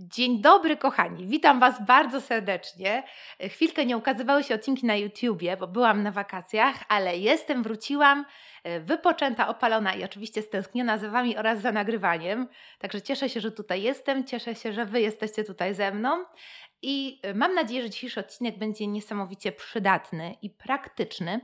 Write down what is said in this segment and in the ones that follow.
Dzień dobry, kochani. Witam Was bardzo serdecznie. Chwilkę nie ukazywały się odcinki na YouTubie, bo byłam na wakacjach, ale jestem, wróciłam, e, wypoczęta, opalona i oczywiście stęskniona za Wami oraz za nagrywaniem. Także cieszę się, że tutaj jestem, cieszę się, że Wy jesteście tutaj ze mną i e, mam nadzieję, że dzisiejszy odcinek będzie niesamowicie przydatny i praktyczny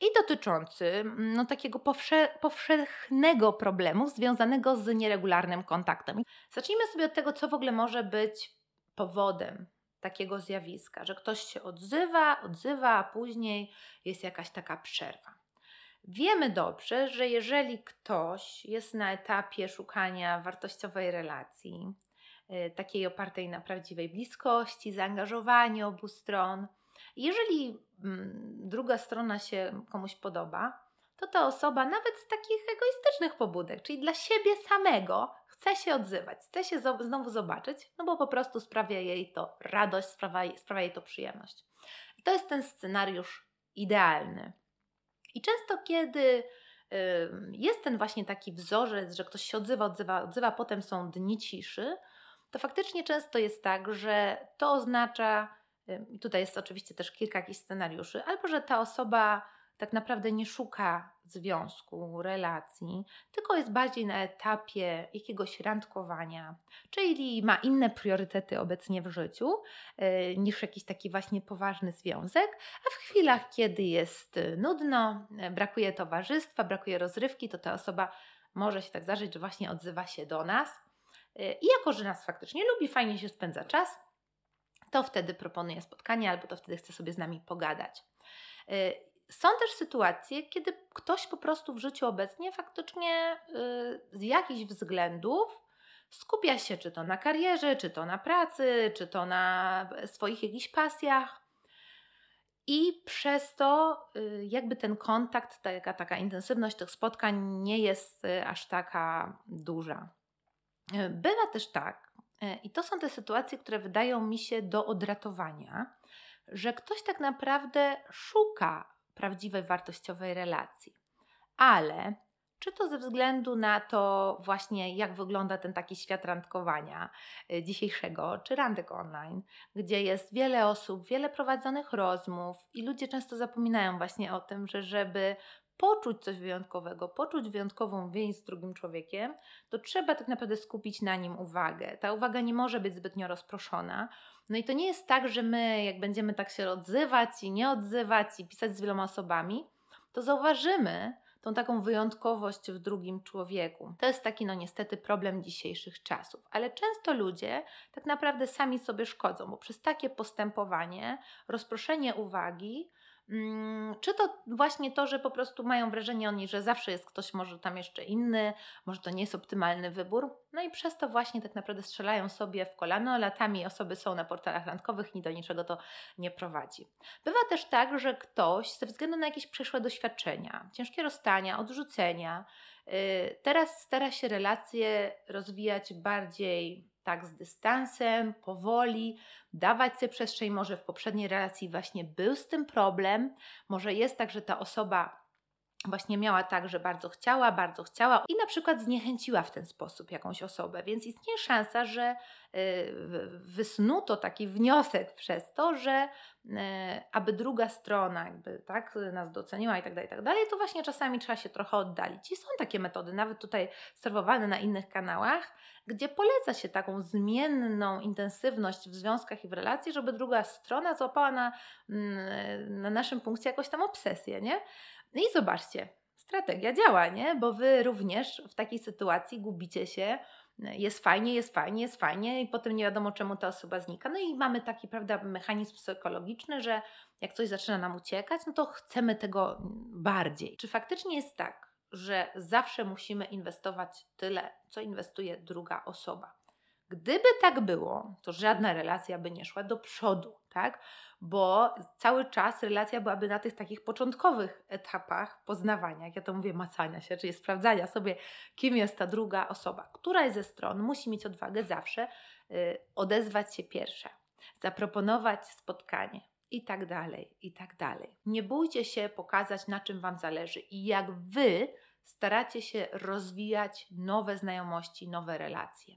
i dotyczący mm, no, takiego powsze powszechnego problemu związanego z nieregularnym kontaktem. Zacznijmy sobie od tego, co w ogóle może być powodem takiego zjawiska, że ktoś się odzywa, odzywa, a później jest jakaś taka przerwa. Wiemy dobrze, że jeżeli ktoś jest na etapie szukania wartościowej relacji, takiej opartej na prawdziwej bliskości, zaangażowaniu obu stron, jeżeli mm, druga strona się komuś podoba, to ta osoba nawet z takich egoistycznych pobudek, czyli dla siebie samego, chce się odzywać, chce się znowu zobaczyć, no bo po prostu sprawia jej to radość, sprawia, sprawia jej to przyjemność. I to jest ten scenariusz idealny. I często, kiedy jest ten właśnie taki wzorzec, że ktoś się odzywa, odzywa, odzywa, potem są dni ciszy, to faktycznie często jest tak, że to oznacza, Tutaj jest oczywiście też kilka jakichś scenariuszy, albo że ta osoba tak naprawdę nie szuka związku, relacji, tylko jest bardziej na etapie jakiegoś randkowania, czyli ma inne priorytety obecnie w życiu yy, niż jakiś taki właśnie poważny związek, a w chwilach, kiedy jest nudno, brakuje towarzystwa, brakuje rozrywki, to ta osoba może się tak zdarzyć, że właśnie odzywa się do nas. Yy, I jako, że nas faktycznie lubi, fajnie się spędza czas, to wtedy proponuję spotkanie albo to wtedy chce sobie z nami pogadać. Y, są też sytuacje, kiedy ktoś po prostu w życiu obecnie faktycznie y, z jakichś względów skupia się czy to na karierze, czy to na pracy, czy to na swoich jakichś pasjach. I przez to y, jakby ten kontakt, taka, taka intensywność tych spotkań nie jest aż taka duża. Bywa też tak, E, I to są te sytuacje, które wydają mi się do odratowania, że ktoś tak naprawdę szuka prawdziwej, wartościowej relacji. Ale czy to ze względu na to właśnie, jak wygląda ten taki świat randkowania e, dzisiejszego, czy randek online, gdzie jest wiele osób, wiele prowadzonych rozmów i ludzie często zapominają właśnie o tym, że żeby poczuć coś wyjątkowego, poczuć wyjątkową więź z drugim człowiekiem, to trzeba tak naprawdę skupić na nim uwagę. Ta uwaga nie może być zbytnio rozproszona. No i to nie jest tak, że my, jak będziemy tak się odzywać i nie odzywać i pisać z wieloma osobami, to zauważymy tą taką wyjątkowość w drugim człowieku. To jest taki, no niestety, problem dzisiejszych czasów. Ale często ludzie tak naprawdę sami sobie szkodzą, bo przez takie postępowanie, rozproszenie uwagi, czy to właśnie to, że po prostu mają wrażenie oni, że zawsze jest ktoś może tam jeszcze inny, może to nie jest optymalny wybór, no i przez to właśnie tak naprawdę strzelają sobie w kolano. Latami osoby są na portalach randkowych i do niczego to nie prowadzi. Bywa też tak, że ktoś ze względu na jakieś przeszłe doświadczenia, ciężkie rozstania, odrzucenia, yy, teraz stara się relacje rozwijać bardziej tak z dystansem, powoli, dawać sobie przestrzeń. Może w poprzedniej relacji właśnie był z tym problem, może jest tak, że ta osoba właśnie miała tak, że bardzo chciała, bardzo chciała i na przykład zniechęciła w ten sposób jakąś osobę, więc istnieje szansa, że y, wysnuto taki wniosek przez to, że y, aby druga strona jakby tak nas doceniła i tak dalej, i tak dalej, to właśnie czasami trzeba się trochę oddalić. I są takie metody, nawet tutaj serwowane na innych kanałach, gdzie poleca się taką zmienną intensywność w związkach i w relacji, żeby druga strona złapała na, mm, na naszym punkcie jakąś tam obsesję, nie? No i zobaczcie, strategia działa, nie? Bo wy również w takiej sytuacji gubicie się, jest fajnie, jest fajnie, jest fajnie i potem nie wiadomo czemu ta osoba znika. No i mamy taki, prawda, mechanizm psychologiczny, że jak coś zaczyna nam uciekać, no to chcemy tego bardziej. Czy faktycznie jest tak, że zawsze musimy inwestować tyle, co inwestuje druga osoba? Gdyby tak było, to żadna relacja by nie szła do przodu, tak? Bo cały czas relacja byłaby na tych takich początkowych etapach poznawania, jak ja to mówię, macania się, czyli sprawdzania sobie, kim jest ta druga osoba. Któraś ze stron musi mieć odwagę zawsze yy, odezwać się pierwsza, zaproponować spotkanie, i tak dalej, i tak dalej. Nie bójcie się pokazać, na czym Wam zależy i jak Wy staracie się rozwijać nowe znajomości, nowe relacje.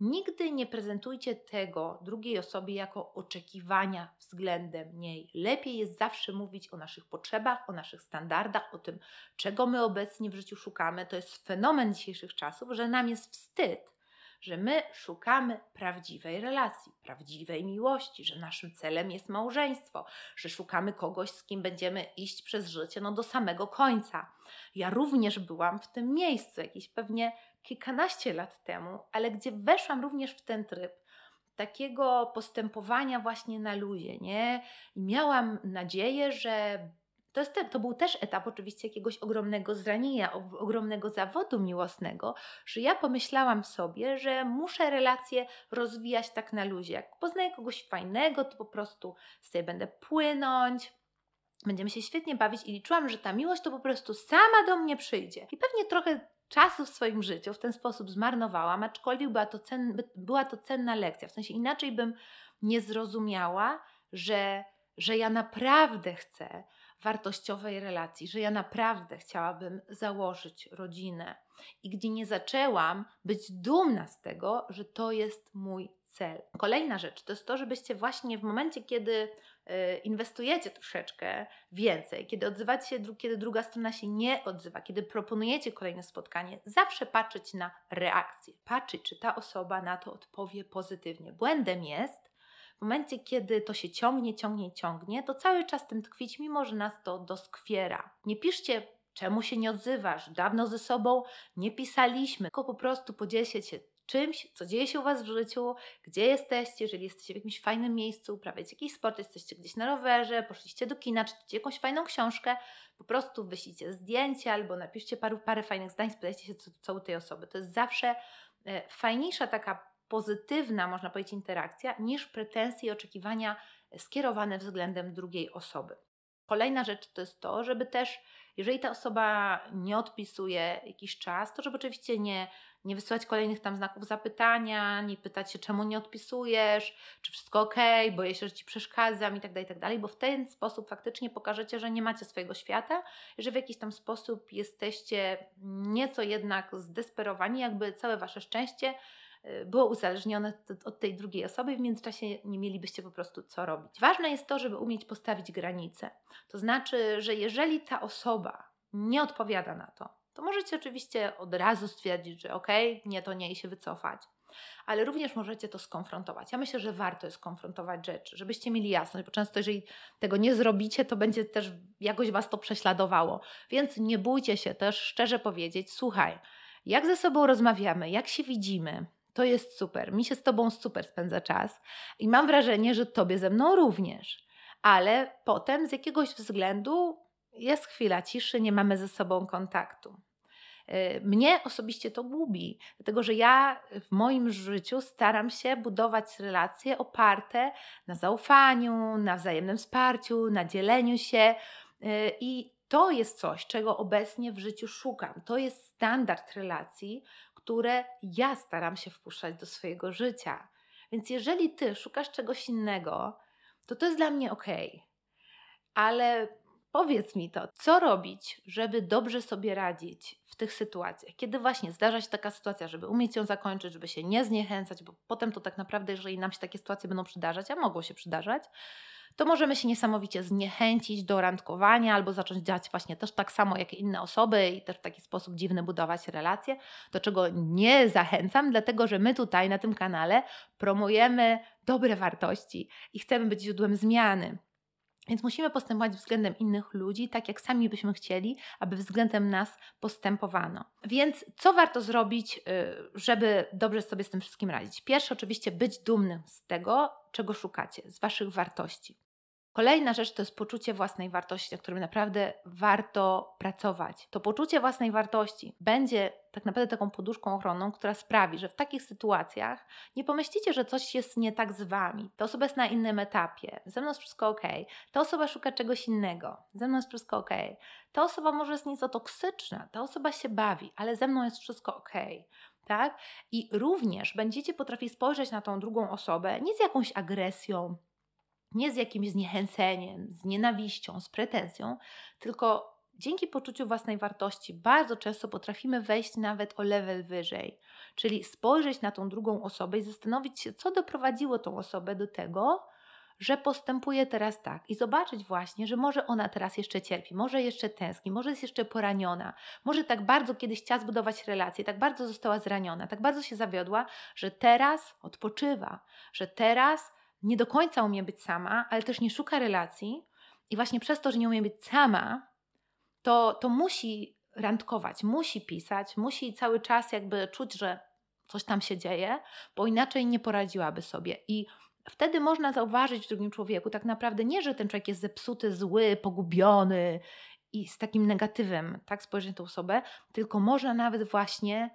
Nigdy nie prezentujcie tego drugiej osobie jako oczekiwania względem niej. Lepiej jest zawsze mówić o naszych potrzebach, o naszych standardach, o tym, czego my obecnie w życiu szukamy. To jest fenomen dzisiejszych czasów, że nam jest wstyd że my szukamy prawdziwej relacji, prawdziwej miłości, że naszym celem jest małżeństwo, że szukamy kogoś, z kim będziemy iść przez życie no, do samego końca. Ja również byłam w tym miejscu, jakieś pewnie kilkanaście lat temu, ale gdzie weszłam również w ten tryb takiego postępowania właśnie na luzie, nie? I miałam nadzieję, że to, jest to był też etap oczywiście jakiegoś ogromnego zranienia, ogromnego zawodu miłosnego, że ja pomyślałam sobie, że muszę relacje rozwijać tak na luzie. Jak poznaję kogoś fajnego, to po prostu sobie będę płynąć, będziemy się świetnie bawić i liczyłam, że ta miłość to po prostu sama do mnie przyjdzie. I pewnie trochę czasu w swoim życiu w ten sposób zmarnowałam, aczkolwiek była to, cen, była to cenna lekcja. W sensie inaczej bym nie zrozumiała, że, że ja naprawdę chcę wartościowej relacji, że ja naprawdę chciałabym założyć rodzinę i gdzie nie zaczęłam być dumna z tego, że to jest mój cel. Kolejna rzecz to jest to, żebyście właśnie w momencie, kiedy inwestujecie troszeczkę więcej, kiedy odzywacie się, kiedy druga strona się nie odzywa, kiedy proponujecie kolejne spotkanie, zawsze patrzeć na reakcję. Patrzeć, czy ta osoba na to odpowie pozytywnie. Błędem jest w momencie, kiedy to się ciągnie, ciągnie, ciągnie, to cały czas tym tkwić, mimo że nas to doskwiera. Nie piszcie, czemu się nie odzywasz, dawno ze sobą nie pisaliśmy, tylko po prostu podzielcie się czymś, co dzieje się u Was w życiu, gdzie jesteście, jeżeli jesteście w jakimś fajnym miejscu, uprawiacie jakiś sport, jesteście gdzieś na rowerze, poszliście do kina, czytacie jakąś fajną książkę, po prostu wyślijcie zdjęcie albo napiszcie paru, parę fajnych zdań, spytajcie się, co, co u tej osoby. To jest zawsze e, fajniejsza taka pozytywna, można powiedzieć, interakcja, niż pretensje i oczekiwania skierowane względem drugiej osoby. Kolejna rzecz to jest to, żeby też, jeżeli ta osoba nie odpisuje jakiś czas, to żeby oczywiście nie, nie wysyłać kolejnych tam znaków zapytania, nie pytać się, czemu nie odpisujesz, czy wszystko ok, boję się, że ci przeszkadzam i tak dalej, tak dalej, bo w ten sposób faktycznie pokażecie, że nie macie swojego świata, że w jakiś tam sposób jesteście nieco jednak zdesperowani, jakby całe wasze szczęście było uzależnione od tej drugiej osoby w międzyczasie nie mielibyście po prostu co robić. Ważne jest to, żeby umieć postawić granice. To znaczy, że jeżeli ta osoba nie odpowiada na to, to możecie oczywiście od razu stwierdzić, że okej, okay, nie to nie i się wycofać. Ale również możecie to skonfrontować. Ja myślę, że warto jest konfrontować rzeczy, żebyście mieli jasność, bo często jeżeli tego nie zrobicie, to będzie też jakoś Was to prześladowało. Więc nie bójcie się też szczerze powiedzieć, słuchaj, jak ze sobą rozmawiamy, jak się widzimy, to jest super. Mi się z Tobą super spędza czas i mam wrażenie, że Tobie ze mną również. Ale potem z jakiegoś względu jest chwila ciszy, nie mamy ze sobą kontaktu. Y, mnie osobiście to gubi, dlatego że ja w moim życiu staram się budować relacje oparte na zaufaniu, na wzajemnym wsparciu, na dzieleniu się y, i to jest coś, czego obecnie w życiu szukam. To jest standard relacji, które ja staram się wpuszczać do swojego życia. Więc jeżeli ty szukasz czegoś innego, to to jest dla mnie ok. Ale powiedz mi to, co robić, żeby dobrze sobie radzić w tych sytuacjach, kiedy właśnie zdarza się taka sytuacja, żeby umieć ją zakończyć, żeby się nie zniechęcać, bo potem to tak naprawdę, jeżeli nam się takie sytuacje będą przydarzać, a mogą się przydarzać, to możemy się niesamowicie zniechęcić do randkowania albo zacząć działać właśnie też tak samo jak inne osoby i też w taki sposób dziwny budować relacje, do czego nie zachęcam, dlatego że my tutaj na tym kanale promujemy dobre wartości i chcemy być źródłem zmiany. Więc musimy postępować względem innych ludzi, tak jak sami byśmy chcieli, aby względem nas postępowano. Więc co warto zrobić, y, żeby dobrze sobie z tym wszystkim radzić? Pierwsze, oczywiście, być dumnym z tego, czego szukacie, z Waszych wartości. Kolejna rzecz to jest poczucie własnej wartości, na którym naprawdę warto pracować. To poczucie własnej wartości będzie tak naprawdę taką poduszką ochronną, która sprawi, że w takich sytuacjach nie pomyślicie, że coś jest nie tak z wami. Ta osoba jest na innym etapie, ze mną jest wszystko ok. Ta osoba szuka czegoś innego, ze mną jest wszystko ok. Ta osoba może jest nieco toksyczna, ta osoba się bawi, ale ze mną jest wszystko ok. Tak? I również będziecie potrafili spojrzeć na tą drugą osobę nie z jakąś agresją, nie z jakimś zniechęceniem, z nienawiścią, z pretensją, tylko dzięki poczuciu własnej wartości bardzo często potrafimy wejść nawet o level wyżej. Czyli spojrzeć na tą drugą osobę i zastanowić się, co doprowadziło tą osobę do tego, że postępuje teraz tak i zobaczyć właśnie, że może ona teraz jeszcze cierpi, może jeszcze tęskni, może jest jeszcze poraniona, może tak bardzo kiedyś chciała zbudować relacje, tak bardzo została zraniona, tak bardzo się zawiodła, że teraz odpoczywa, że teraz nie do końca umie być sama, ale też nie szuka relacji i właśnie przez to, że nie umie być sama, to, to musi randkować, musi pisać, musi cały czas jakby czuć, że coś tam się dzieje, bo inaczej nie poradziłaby sobie. I wtedy można zauważyć w drugim człowieku tak naprawdę nie, że ten człowiek jest zepsuty, zły, pogubiony i z takim negatywem, tak, spojrzeć na tę osobę, tylko można nawet właśnie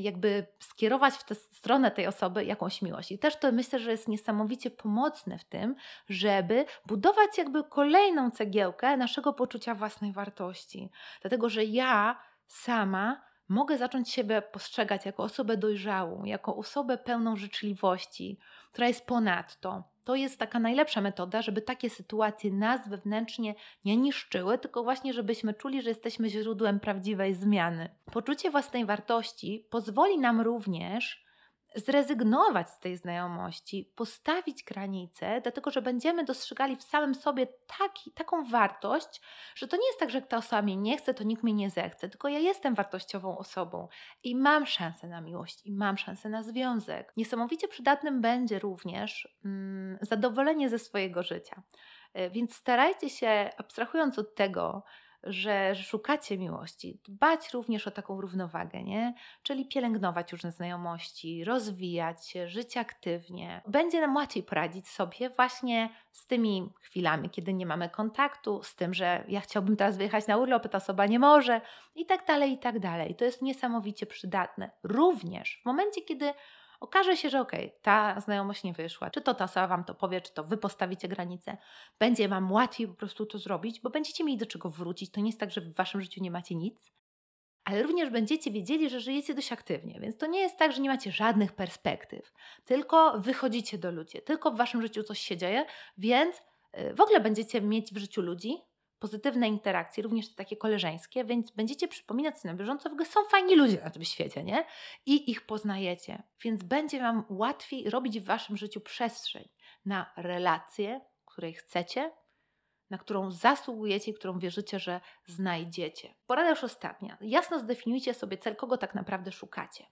jakby skierować w tę stronę tej osoby jakąś miłość. I też to myślę, że jest niesamowicie pomocne w tym, żeby budować jakby kolejną cegiełkę naszego poczucia własnej wartości. Dlatego, że ja sama mogę zacząć siebie postrzegać jako osobę dojrzałą, jako osobę pełną życzliwości, która jest ponadto. To jest taka najlepsza metoda, żeby takie sytuacje nas wewnętrznie nie niszczyły, tylko właśnie, żebyśmy czuli, że jesteśmy źródłem prawdziwej zmiany. Poczucie własnej wartości pozwoli nam również zrezygnować z tej znajomości, postawić granice, dlatego że będziemy dostrzegali w samym sobie taki, taką wartość, że to nie jest tak, że ta osoba mnie nie chce, to nikt mnie nie zechce, tylko ja jestem wartościową osobą i mam szansę na miłość, i mam szansę na związek. Niesamowicie przydatnym będzie również mm, zadowolenie ze swojego życia. E, więc starajcie się, abstrahując od tego, że, szukacie miłości, dbać również o taką równowagę, nie? Czyli pielęgnować różne znajomości, rozwijać się, żyć aktywnie. Będzie nam łatwiej poradzić sobie właśnie z tymi chwilami, kiedy nie mamy kontaktu, z tym, że ja chciałbym teraz wyjechać na urlop, ta osoba nie może i tak dalej, i tak dalej. To jest niesamowicie przydatne. Również w momencie, kiedy okaże się, że okej, okay, ta znajomość nie wyszła, czy to ta osoba Wam to powie, czy to Wy postawicie granicę, będzie Wam łatwiej po prostu to zrobić, bo będziecie mieli do czego wrócić. To nie jest tak, że w Waszym życiu nie macie nic, ale również będziecie wiedzieli, że żyjecie dość aktywnie, więc to nie jest tak, że nie macie żadnych perspektyw, tylko wychodzicie do ludzi, tylko w Waszym życiu coś się dzieje, więc y, w ogóle będziecie mieć w życiu ludzi, pozytywne interakcje, również te takie koleżeńskie, więc będziecie przypominać sobie na bieżąco, w ogóle są fajni ludzie na tym świecie, nie? I ich poznajecie, więc będzie Wam łatwiej robić w Waszym życiu przestrzeń na relacje, której chcecie, na którą zasługujecie i którą wierzycie, że znajdziecie. Porada już ostatnia. Jasno zdefiniujcie sobie cel, kogo tak naprawdę szukacie.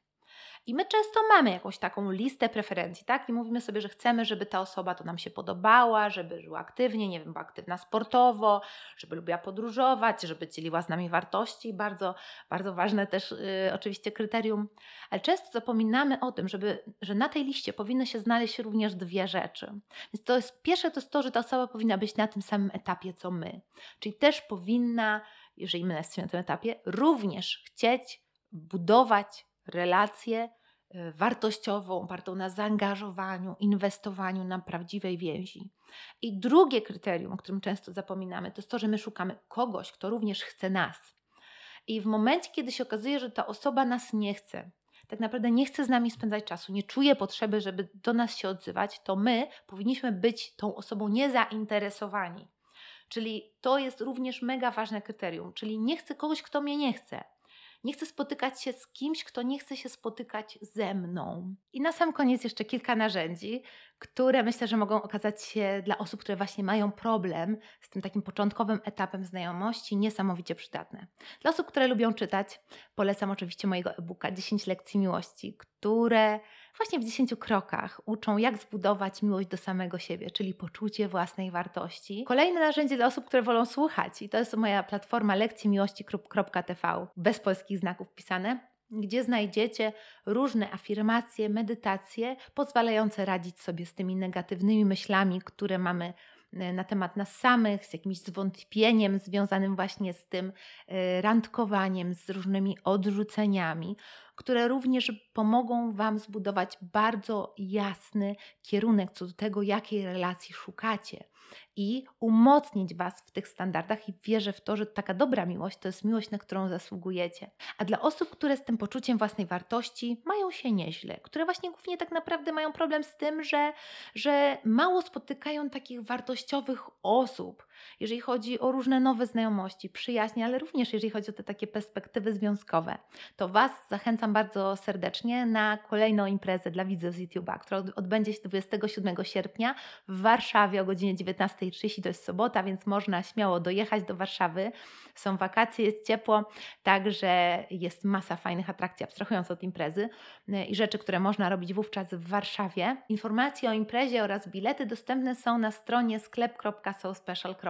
I my często mamy jakąś taką listę preferencji, tak? I mówimy sobie, że chcemy, żeby ta osoba to nam się podobała, żeby żyła aktywnie, nie wiem, była aktywna sportowo, żeby lubiła podróżować, żeby dzieliła z nami wartości. Bardzo, bardzo ważne też yy, oczywiście kryterium. Ale często zapominamy o tym, żeby, że na tej liście powinny się znaleźć również dwie rzeczy. Więc to jest pierwsze to jest to, że ta osoba powinna być na tym samym etapie co my. Czyli też powinna, jeżeli my jesteśmy na tym etapie, również chcieć budować relację e, wartościową, opartą na zaangażowaniu, inwestowaniu, na prawdziwej więzi. I drugie kryterium, o którym często zapominamy, to jest to, że my szukamy kogoś, kto również chce nas. I w momencie, kiedy się okazuje, że ta osoba nas nie chce, tak naprawdę nie chce z nami spędzać czasu, nie czuje potrzeby, żeby do nas się odzywać, to my powinniśmy być tą osobą niezainteresowani. Czyli to jest również mega ważne kryterium, czyli nie chcę kogoś, kto mnie nie chce. Nie chcę spotykać się z kimś, kto nie chce się spotykać ze mną. I na sam koniec jeszcze kilka narzędzi, które myślę, że mogą okazać się dla osób, które właśnie mają problem z tym takim początkowym etapem znajomości, niesamowicie przydatne. Dla osób, które lubią czytać, polecam oczywiście mojego e-booka 10 lekcji miłości, które właśnie w 10 krokach uczą, jak zbudować miłość do samego siebie, czyli poczucie własnej wartości. Kolejne narzędzie dla osób, które wolą słuchać, i to jest moja platforma lekcjemiłości.tv, bez polskich znaków pisane gdzie znajdziecie różne afirmacje, medytacje pozwalające radzić sobie z tymi negatywnymi myślami, które mamy e, na temat nas samych, z jakimś zwątpieniem związanym właśnie z tym e, randkowaniem, z różnymi odrzuceniami, które również pomogą Wam zbudować bardzo jasny kierunek co do tego, jakiej relacji szukacie i umocnić Was w tych standardach i wierzę w to, że taka dobra miłość to jest miłość, na którą zasługujecie. A dla osób, które z tym poczuciem własnej wartości mają się nieźle, które właśnie głównie tak naprawdę mają problem z tym, że, że mało spotykają takich wartościowych osób, jeżeli chodzi o różne nowe znajomości, przyjaźnie, ale również jeżeli chodzi o te takie perspektywy związkowe, to Was zachęcam bardzo serdecznie na kolejną imprezę dla widzów z YouTube'a, która odbędzie się 27 sierpnia w Warszawie o godzinie 19.30. To jest sobota, więc można śmiało dojechać do Warszawy. Są wakacje, jest ciepło, także jest masa fajnych atrakcji, abstrahując od imprezy y, i rzeczy, które można robić wówczas w Warszawie. Informacje o imprezie oraz bilety dostępne są na stronie sklep.sospecial.pl.